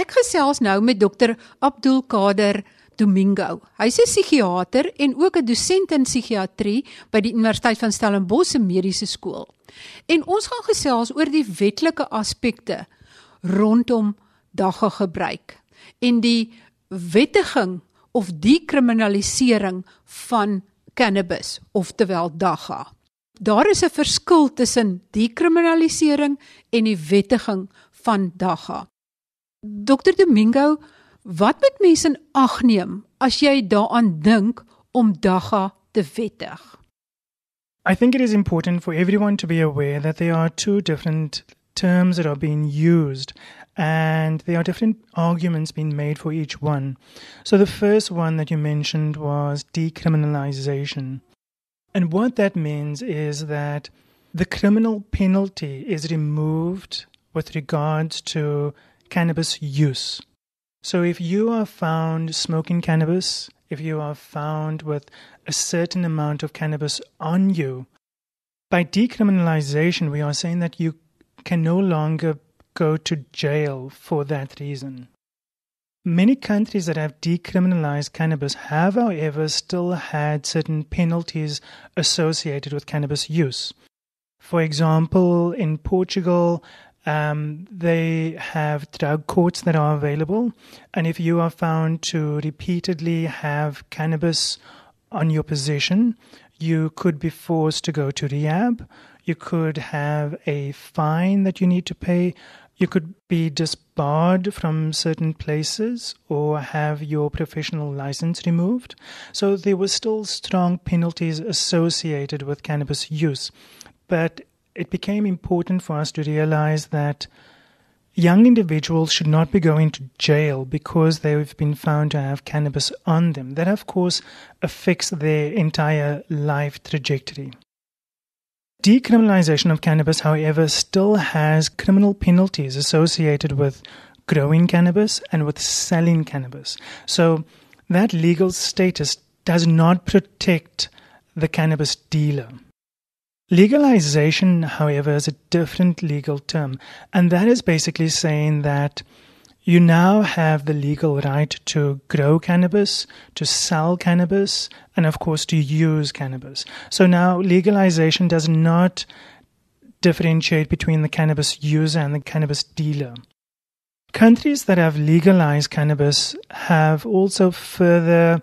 Ek gesels nou met dokter Abdul Kader Domingo. Hy's 'n psigiater en ook 'n dosent in psigiatrie by die Universiteit van Stellenbosch se Mediese Skool. En ons gaan gesels oor die wetlike aspekte rondom dagga gebruik en die wettiging of die kriminalisering van cannabis oftewel dagga. Daar is 'n verskil tussen die kriminalisering en die wettiging van dagga. Dr Domingo, wat moet mense in ag neem as jy daaraan dink om dagga te wettig? I think it is important for everyone to be aware that there are two different terms that are being used and there are different arguments being made for each one. So the first one that you mentioned was decriminalization. And what that means is that the criminal penalty is removed with regards to cannabis use. So if you are found smoking cannabis, if you are found with a certain amount of cannabis on you, by decriminalization, we are saying that you can no longer go to jail for that reason. Many countries that have decriminalized cannabis have, however, still had certain penalties associated with cannabis use. For example, in Portugal, um, they have drug courts that are available, and if you are found to repeatedly have cannabis on your possession, you could be forced to go to rehab. You could have a fine that you need to pay, you could be disbarred from certain places or have your professional license removed. So there were still strong penalties associated with cannabis use. But it became important for us to realize that young individuals should not be going to jail because they've been found to have cannabis on them. That, of course, affects their entire life trajectory. Decriminalization of cannabis, however, still has criminal penalties associated with growing cannabis and with selling cannabis. So that legal status does not protect the cannabis dealer. Legalization, however, is a different legal term, and that is basically saying that you now have the legal right to grow cannabis, to sell cannabis, and of course to use cannabis. So now legalization does not differentiate between the cannabis user and the cannabis dealer. Countries that have legalized cannabis have also further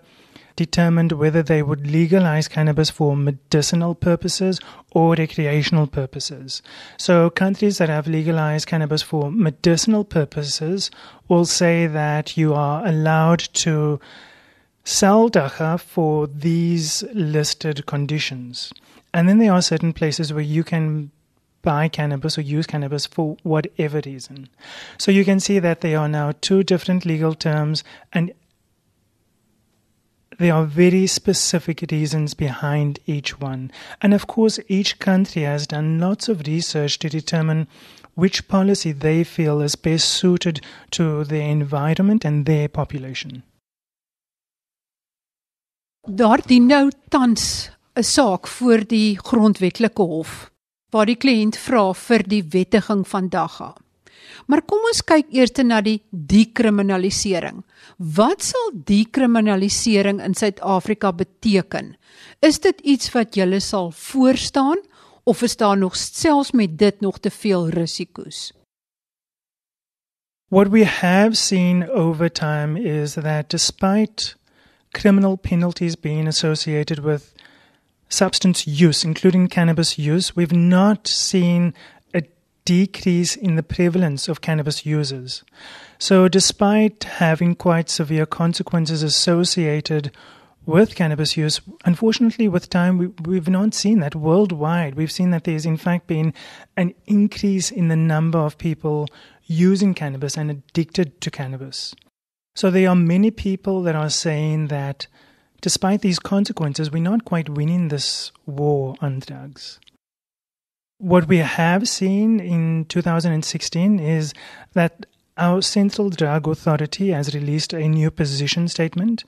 determined whether they would legalize cannabis for medicinal purposes or recreational purposes. So, countries that have legalized cannabis for medicinal purposes will say that you are allowed to sell dagga for these listed conditions. And then there are certain places where you can buy cannabis or use cannabis for whatever reason. So you can see that there are now two different legal terms, and there are very specific reasons behind each one. And of course, each country has done lots of research to determine which policy they feel is best suited to their environment and their population. Daar dien nou tans 'n saak voor die grondwetlike hof waar die kliënt vra vir die wettiging van dagga. Maar kom ons kyk eers na die dekriminalisering. Wat sal dekriminalisering in Suid-Afrika beteken? Is dit iets wat julle sal voorstaan of is daar nog selfs met dit nog te veel risiko's? What we have seen over time is that despite criminal penalties being associated with substance use, including cannabis use, we've not seen decrease in the prevalence of cannabis users. So, despite having quite severe consequences associated with cannabis use, unfortunately, with time, we, we've not seen that worldwide. We've seen that there's, in fact, been an increase in the number of people using cannabis and addicted to cannabis. So, there are many people that are saying that despite these consequences, we're not quite winning this war on drugs. What we have seen in 2016 is that our Central Drug Authority has released a new position statement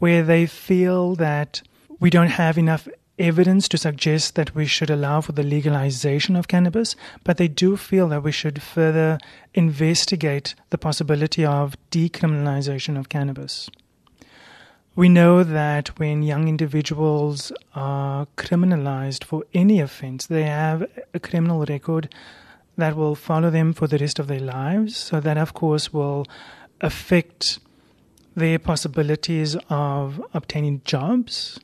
where they feel that we don't have enough evidence to suggest that we should allow for the legalization of cannabis, but they do feel that we should further investigate the possibility of decriminalization of cannabis. We know that when young individuals are criminalized for any offense, they have a criminal record that will follow them for the rest of their lives. So, that of course will affect their possibilities of obtaining jobs.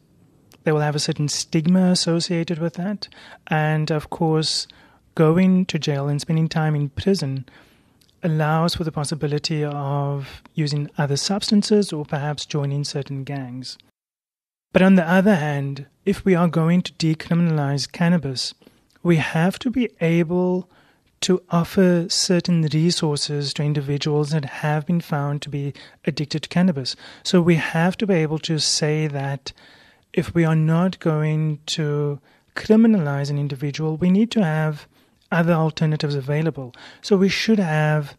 They will have a certain stigma associated with that. And of course, going to jail and spending time in prison allows for the possibility of using other substances or perhaps joining certain gangs. But on the other hand, if we are going to decriminalize cannabis, we have to be able to offer certain resources to individuals that have been found to be addicted to cannabis. So we have to be able to say that if we are not going to criminalize an individual, we need to have other alternatives available. So we should have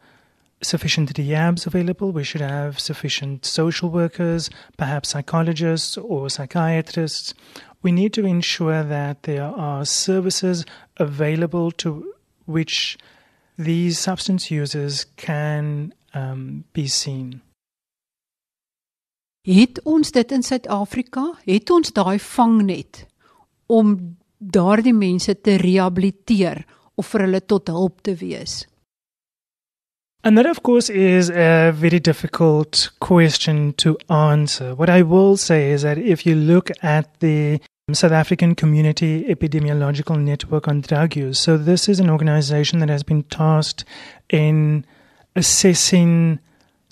sufficient DABs available. We should have sufficient social workers, perhaps psychologists or psychiatrists. We need to ensure that there are services available to which these substance users can um, be seen. Het ons dit in Suid-Afrika? Het ons daai vangnet om daardie mense te rehabiliteer of vir hulle tot hulp te wees? And that, of course, is a very difficult question to answer. What I will say is that if you look at the South African Community Epidemiological Network on Drug Use, so this is an organization that has been tasked in assessing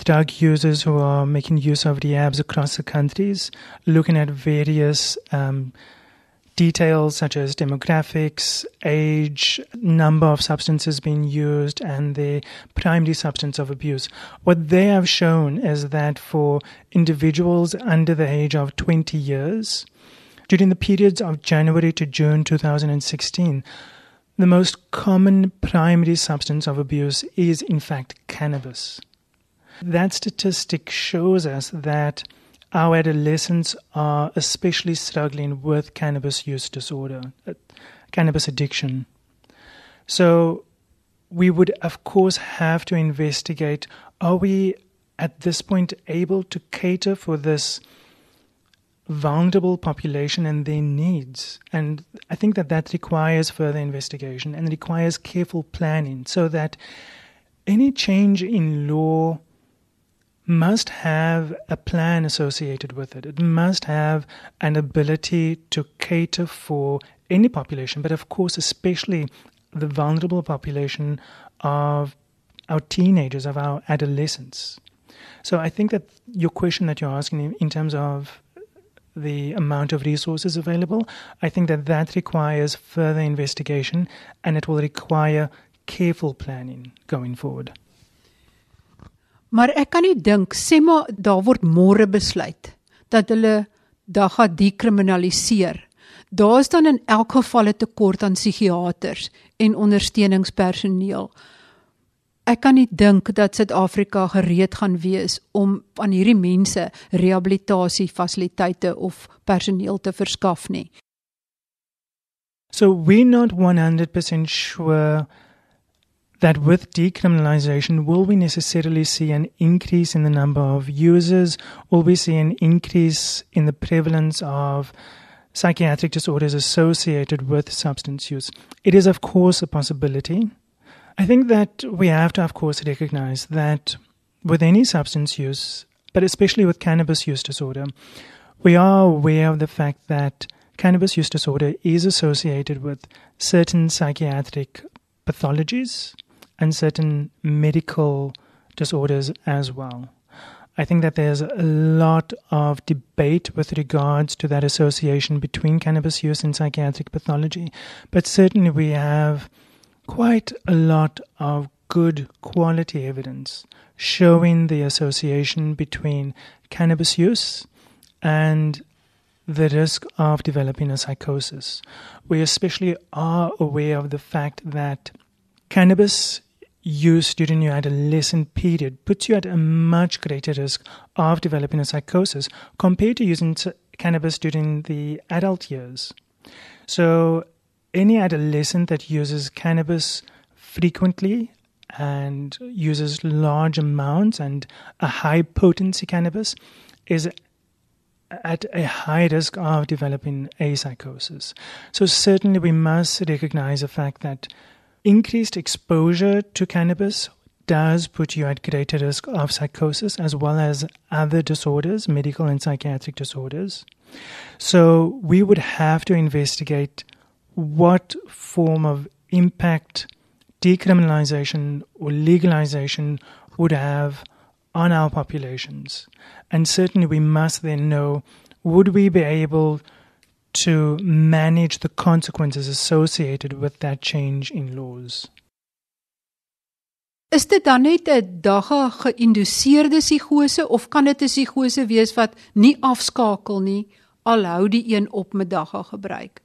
drug users who are making use of rehabs across the countries, looking at various um, details such as demographics, age, number of substances being used, and the primary substance of abuse. What they have shown is that for individuals under the age of 20 years, during the periods of January to June 2016, the most common primary substance of abuse is, in fact, cannabis. That statistic shows us that our adolescents are especially struggling with cannabis use disorder, uh, cannabis addiction. So we would, of course, have to investigate are we at this point able to cater for this vulnerable population and their needs? And I think that that requires further investigation and requires careful planning so that any change in law must have a plan associated with it. It must have an ability to cater for any population, but of course, especially the vulnerable population of our teenagers, of our adolescents. So I think that your question that you're asking in terms of the amount of resources available, I think that that requires further investigation and it will require careful planning going forward. Maar ek kan nie dink sê maar daar word môre besluit dat hulle dag gaan dekriminaliseer. Daar is dan in elk geval 'n tekort aan psigiaters en ondersteuningspersoneel. Ek kan nie dink dat Suid-Afrika gereed gaan wees om aan hierdie mense rehabilitasie fasiliteite of personeel te verskaf nie. So we're not 100% sure that with decriminalization, will we necessarily see an increase in the number of users? Will we see an increase in the prevalence of psychiatric disorders associated with substance use? It is, of course, a possibility. I think that we have to, of course, recognize that with any substance use, but especially with cannabis use disorder, we are aware of the fact that cannabis use disorder is associated with certain psychiatric pathologies and certain medical disorders as well. I think that there's a lot of debate with regards to that association between cannabis use and psychiatric pathology, but certainly we have quite a lot of good quality evidence showing the association between cannabis use and the risk of developing a psychosis. We especially are aware of the fact that cannabis use during your adolescent period puts you at a much greater risk of developing a psychosis compared to using cannabis during the adult years. So, any adolescent that uses cannabis frequently and uses large amounts and a high potency cannabis is at a high risk of developing a psychosis. So, certainly, we must recognize the fact that increased exposure to cannabis does put you at greater risk of psychosis as well as other disorders, medical and psychiatric disorders. So, we would have to investigate what form of impact decriminalization or legalization would have on our populations. And certainly we must then know would we be able to manage the consequences associated with that change in laws? Is dit dan net 'n dagga geïnduseerde psigose of kan dit 'n psigose wees wat nie afskakel nie al hou die een op met dagga gebruik?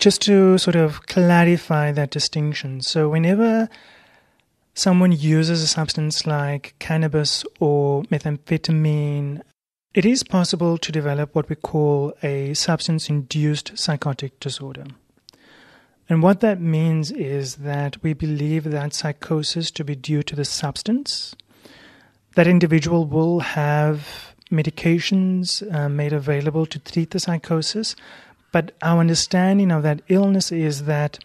Just to sort of clarify that distinction. So whenever someone uses a substance like cannabis or methamphetamine, it is possible to develop what we call a substance induced psychotic disorder. And what that means is that we believe that psychosis to be due to the substance. That individual will have medications uh, made available to treat the psychosis, but our understanding of that illness is that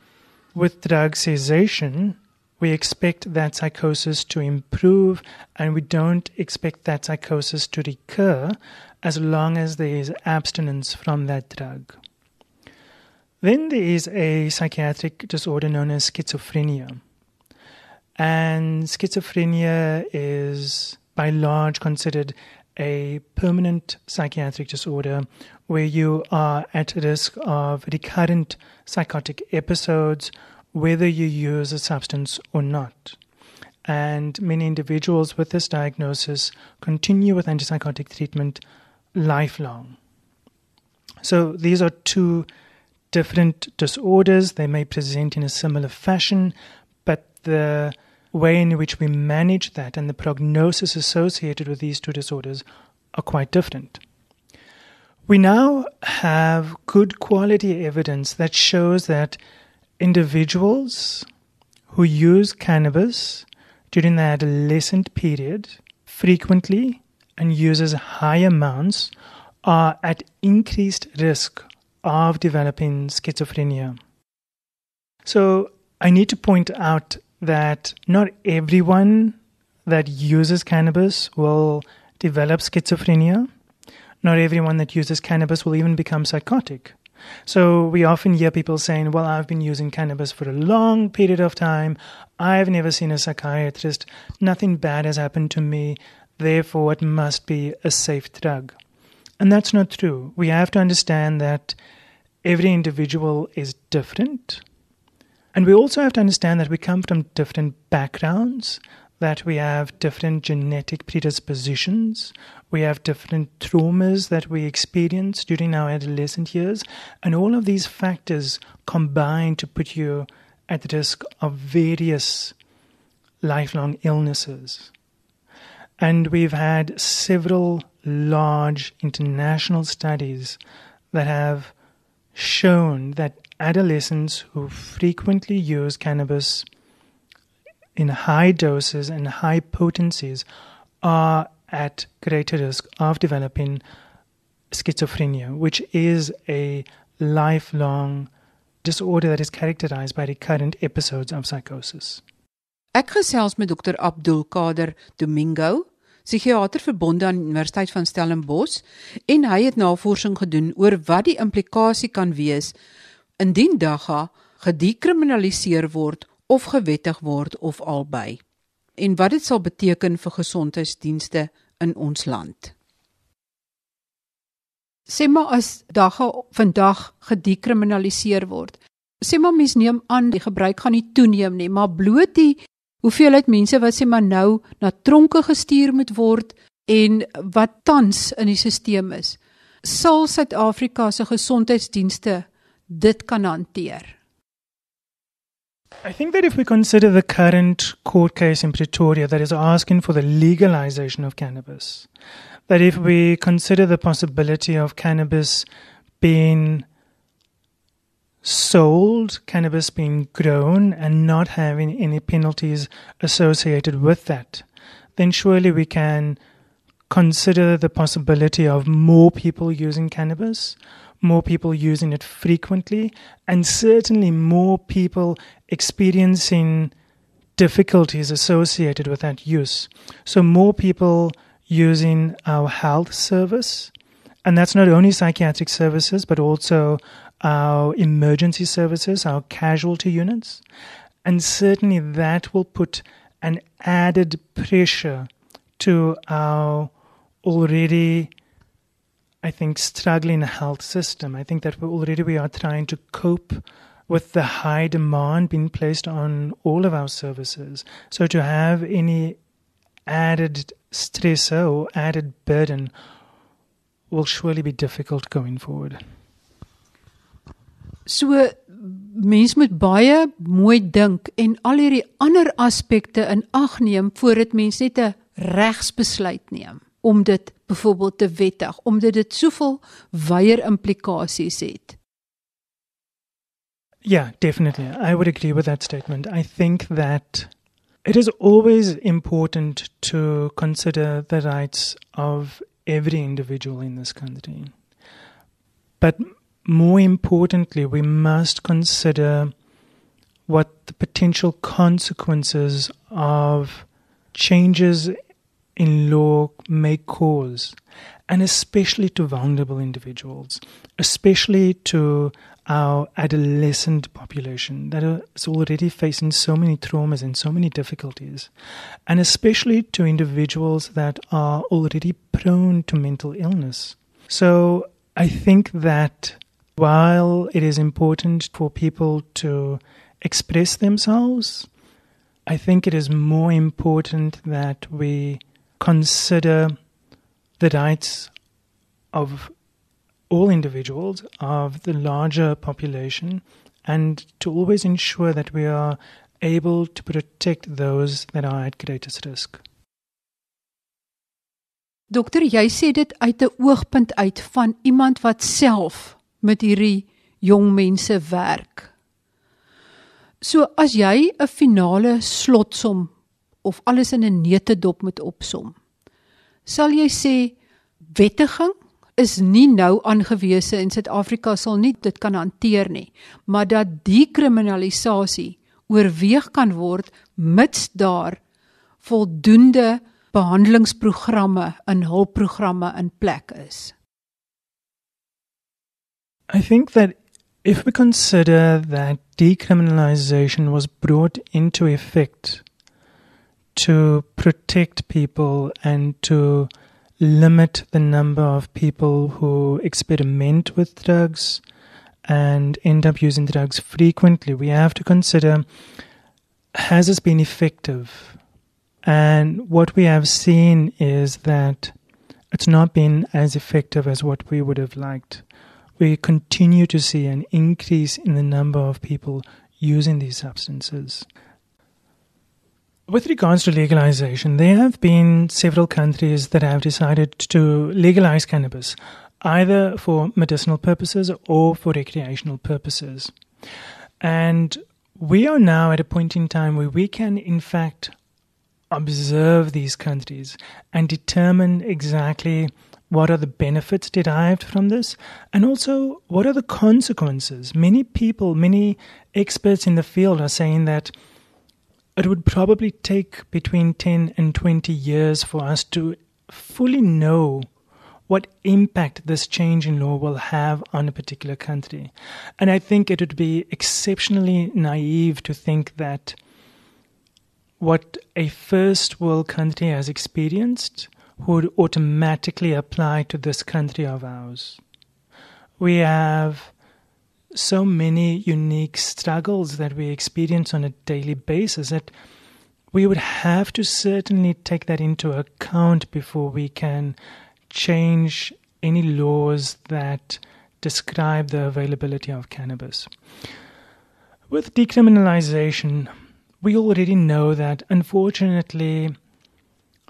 with drug cessation, we expect that psychosis to improve and we don't expect that psychosis to recur as long as there is abstinence from that drug. Then there is a psychiatric disorder known as schizophrenia. And schizophrenia is by large considered a permanent psychiatric disorder where you are at risk of recurrent psychotic episodes whether you use a substance or not. And many individuals with this diagnosis continue with antipsychotic treatment lifelong. So these are two different disorders. They may present in a similar fashion, but the way in which we manage that and the prognosis associated with these two disorders are quite different. We now have good quality evidence that shows that individuals who use cannabis during the adolescent period frequently and uses high amounts are at increased risk of developing schizophrenia. So I need to point out that not everyone that uses cannabis will develop schizophrenia. Not everyone that uses cannabis will even become psychotic. So we often hear people saying, Well, I've been using cannabis for a long period of time. I've never seen a psychiatrist. Nothing bad has happened to me. Therefore, it must be a safe drug. And that's not true. We have to understand that every individual is different. And we also have to understand that we come from different backgrounds that we have different genetic predispositions, we have different traumas that we experience during our adolescent years, and all of these factors combine to put you at the risk of various lifelong illnesses. And we've had several large international studies that have shown that adolescents who frequently use cannabis in high doses and high potencies are at greater risk of developing schizophrenia, which is a lifelong disorder that is characterized by recurrent episodes of psychosis. Ek gesels met Dr Abdul Kader Domingo, psigiater verbonde aan Universiteit van Stellenbosch, en hy het navorsing gedoen oor wat die implikasie kan wees indien dagga gedekriminaliseer word of gewettig word of albei en wat dit sal beteken vir gesondheidsdienste in ons land. Sê maar as dagga vandag gedekriminaliseer word. Sê maar mens neem aan die gebruik gaan nie toeneem nie, maar bloot die hoeveelheid mense wat sê maar nou na tronke gestuur moet word en wat tans in die stelsel is, sal Suid-Afrika se gesondheidsdienste dit kan hanteer. I think that if we consider the current court case in Pretoria that is asking for the legalization of cannabis, that if we consider the possibility of cannabis being sold cannabis being grown and not having any penalties associated with that, then surely we can consider the possibility of more people using cannabis, more people using it frequently, and certainly more people experiencing difficulties associated with that use. So, more people using our health service, and that's not only psychiatric services, but also our emergency services, our casualty units. And certainly that will put an added pressure to our already, I think, struggling health system. I think that we already we are trying to cope with the high demand being placed on all of our services. So to have any added stressor or added burden will surely be difficult going forward. So mens moet baie mooi dink en al hierdie ander aspekte in ag neem voordat mens net 'n regsbesluit neem dit byvoorbeeld te wettig omdat dit soveel wyeer implikasies het. Yeah, definitely. I would agree with that statement. I think that it is always important to consider the rights of every individual in this country. But more importantly, we must consider what the potential consequences of changes in law may cause, and especially to vulnerable individuals, especially to our adolescent population that is already facing so many traumas and so many difficulties, and especially to individuals that are already prone to mental illness. So I think that while it is important for people to express themselves, I think it is more important that we consider the rights of all individuals, of the larger population, and to always ensure that we are able to protect those that are at greatest risk. Dokter, jy sê dit uit 'n oogpunt uit van iemand wat self met hierdie jong mense werk. So as jy 'n finale slotsom of alles in 'n neutedop moet opsom, sal jy sê wettiging is nie nou aangewese en Suid-Afrika sal nie dit kan hanteer nie, maar dat die kriminalisasie oorweeg kan word mits daar voldoende behandelingsprogramme en hulpprogramme in plek is. I think that if we consider that decriminalization was brought into effect to protect people and to limit the number of people who experiment with drugs and end up using drugs frequently, we have to consider has this been effective? And what we have seen is that it's not been as effective as what we would have liked we continue to see an increase in the number of people using these substances. With regards to legalization, there have been several countries that have decided to legalize cannabis, either for medicinal purposes or for recreational purposes. And we are now at a point in time where we can, in fact, observe these countries and determine exactly what are the benefits derived from this? And also, what are the consequences? Many people, many experts in the field are saying that it would probably take between 10 and 20 years for us to fully know what impact this change in law will have on a particular country. And I think it would be exceptionally naive to think that what a first world country has experienced would automatically apply to this country of ours. We have so many unique struggles that we experience on a daily basis that we would have to certainly take that into account before we can change any laws that describe the availability of cannabis. With decriminalization, we already know that unfortunately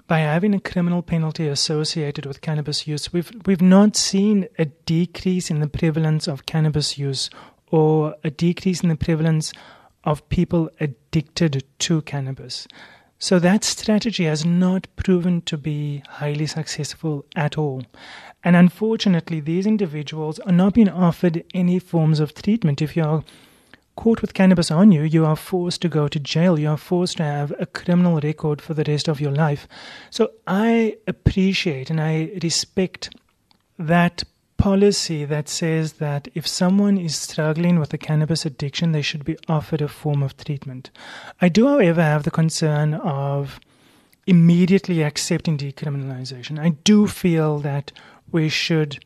by having a criminal penalty associated with cannabis use, we've we've not seen a decrease in the prevalence of cannabis use or a decrease in the prevalence of people addicted to cannabis. So that strategy has not proven to be highly successful at all. And unfortunately, these individuals are not being offered any forms of treatment. If you're caught with cannabis on you, you are forced to go to jail. You are forced to have a criminal record for the rest of your life. So I appreciate and I respect that policy that says that if someone is struggling with a cannabis addiction, they should be offered a form of treatment. I do, however, have the concern of immediately accepting decriminalization. I do feel that we should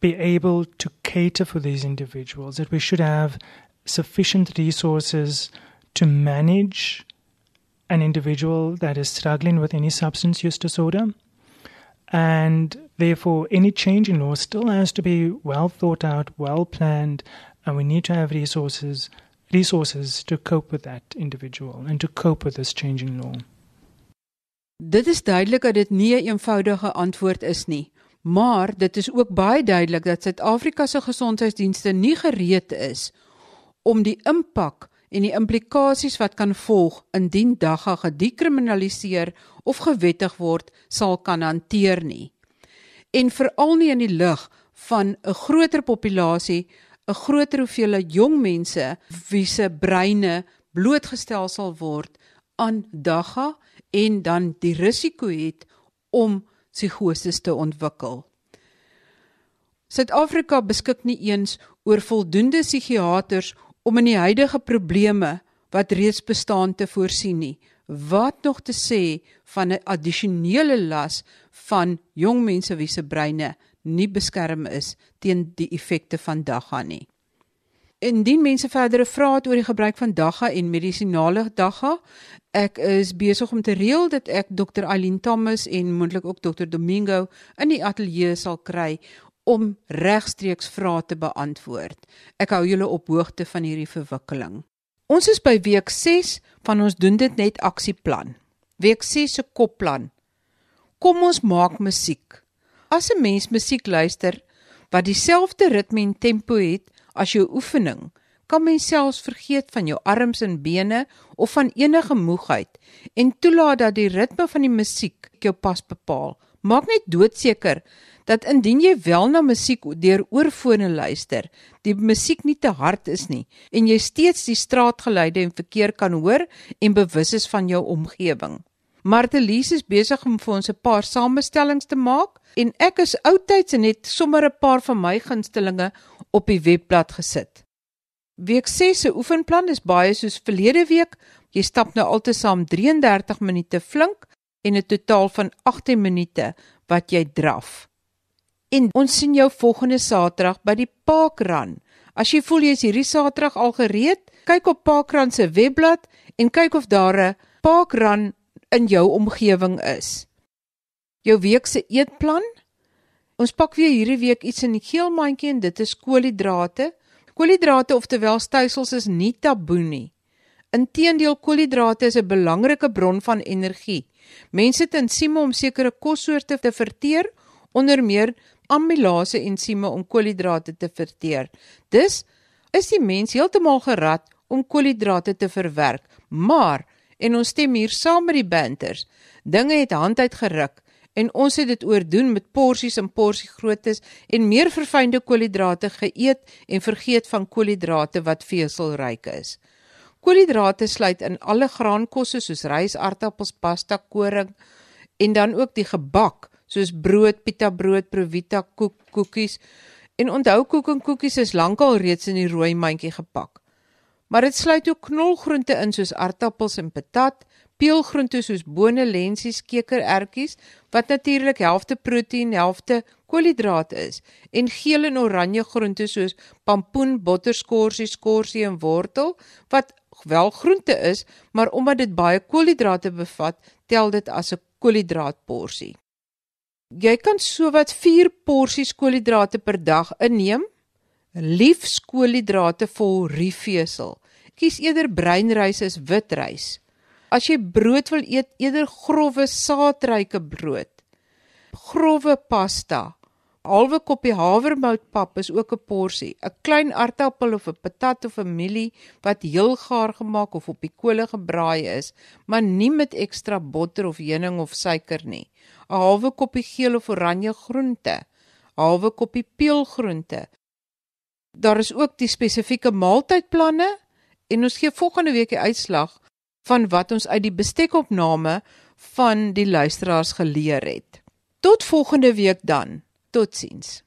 be able to cater for these individuals, that we should have sufficient resources to manage an individual that is struggling with any substance use disorder and therefore, any change in law still has to be well thought out, well planned, and we need to have resources resources to cope with that individual and to cope with this changing law. Dit is duidelik dat dit nie 'n eenvoudige antwoord is nie, maar dit is ook baie duidelik dat Suid-Afrika se gesondheidsdienste nie gereed is om die impak en die implikasies wat kan volg indien dagga gedekriminaliseer of gewettig word sal kan hanteer nie. En veral nie in die lig van 'n groter populasie, 'n groter hoeveelheid jong mense wie se breine blootgestel sal word aan dagga en dan die risiko het om psigoses te ontwikkel. Suid-Afrika beskik nie eens oor voldoende psigiaters om in die huidige probleme wat reeds bestaan te voorsien nie. Wat nog te sê van 'n addisionele las van jong mense wie se breine nie beskerm is teen die effekte van dagga nie. Indien mense verdere vrae het oor die gebruik van dagga en medisinale dagga, ek is besig om te reël dat ek Dr. Eileen Thomas en moontlik ook Dr. Domingo in die ateljee sal kry om regstreeks vrae te beantwoord. Ek hou julle op hoogte van hierdie verwikkeling. Ons is by week 6 van ons doen dit net aksieplan. Week 6 se kopplan. Kom ons maak musiek. As 'n mens musiek luister wat dieselfde ritme en tempo het as jou oefening, kan mens selfs vergeet van jou arms en bene of van enige moegheid en toelaat dat die ritme van die musiek jou pas bepaal. Maak net doodseker dat indien jy wel na musiek deur oorfone luister, die musiek nie te hard is nie en jy steeds die straatgeluide en verkeer kan hoor en bewus is van jou omgewing. Martelies is besig om vir ons 'n paar samestellings te maak en ek is oudtyds en het sommer 'n paar van my gunstelinge op die webblad gesit. Week 6 se oefenplan is baie soos verlede week. Jy stap nou altesaam 33 minute flink en 'n totaal van 18 minute wat jy draf. En ons sien jou volgende Saterdag by die Parkrun. As jy voel jy's hierdie Saterdag al gereed, kyk op Parkrun se webblad en kyk of daar 'n Parkrun in jou omgewing is. Jou week se eetplan. Ons pak weer hierdie week iets in die geel mandjie en dit is koolhidrate. Koolhidrate oftewel stysels is nie taboe nie. Inteendeel koolhidrate is 'n belangrike bron van energie. Mense het ensieme om sekere kossoorte te verteer, onder meer amylase ensieme om koolhidrate te verteer. Dus is die mens heeltemal gerad om koolhidrate te verwerk. Maar en ons stem hier saam met die banters. Dinge het hand uit geruk en ons het dit oordoen met porsies en porsie groottes en meer verfynde koolhidrate geëet en vergeet van koolhidrate wat veselryk is. Koolhidrate sluit in alle graankosse soos rys, aardappels, pasta, koring en dan ook die gebak soos brood, pita brood, provita koek, koekies. En onthou koek en koekies is lankal reeds in die rooi mandjie gepak. Maar dit sluit ook knolgroente in soos aardappels en patat, peulgroente soos bone, lensies, kekerertjies wat natuurlik helfte proteïen, helfte koolhidraat is, en geel en oranje groente soos pampoen, botterskorsie, skorsie en wortel wat wel groente is, maar omdat dit baie koolhidrate bevat, tel dit as 'n koolhidraatporsie. Jy kan sowat 4 porsies koolhidrate per dag inneem. Liefs koolhidrate vol riefvesel. Kies eerder breinrys as witrys. As jy brood wil eet, eerder grouwe saadryke brood. Grouwe pasta. Halwe koppie havermoutpap is ook 'n porsie. 'n Klein aartappel of 'n patat of 'n mielie wat heel gaar gemaak of op die kolle gebraai is, maar nie met ekstra botter of heuning of suiker nie. 'n Halwe koppie geel of oranje groente. Halwe koppie peulgroente. Daar is ook die spesifieke maaltydplanne en ons gee volgende week die uitslag van wat ons uit die bestekopname van die luisteraars geleer het. Tot volgende week dan. Totsiens.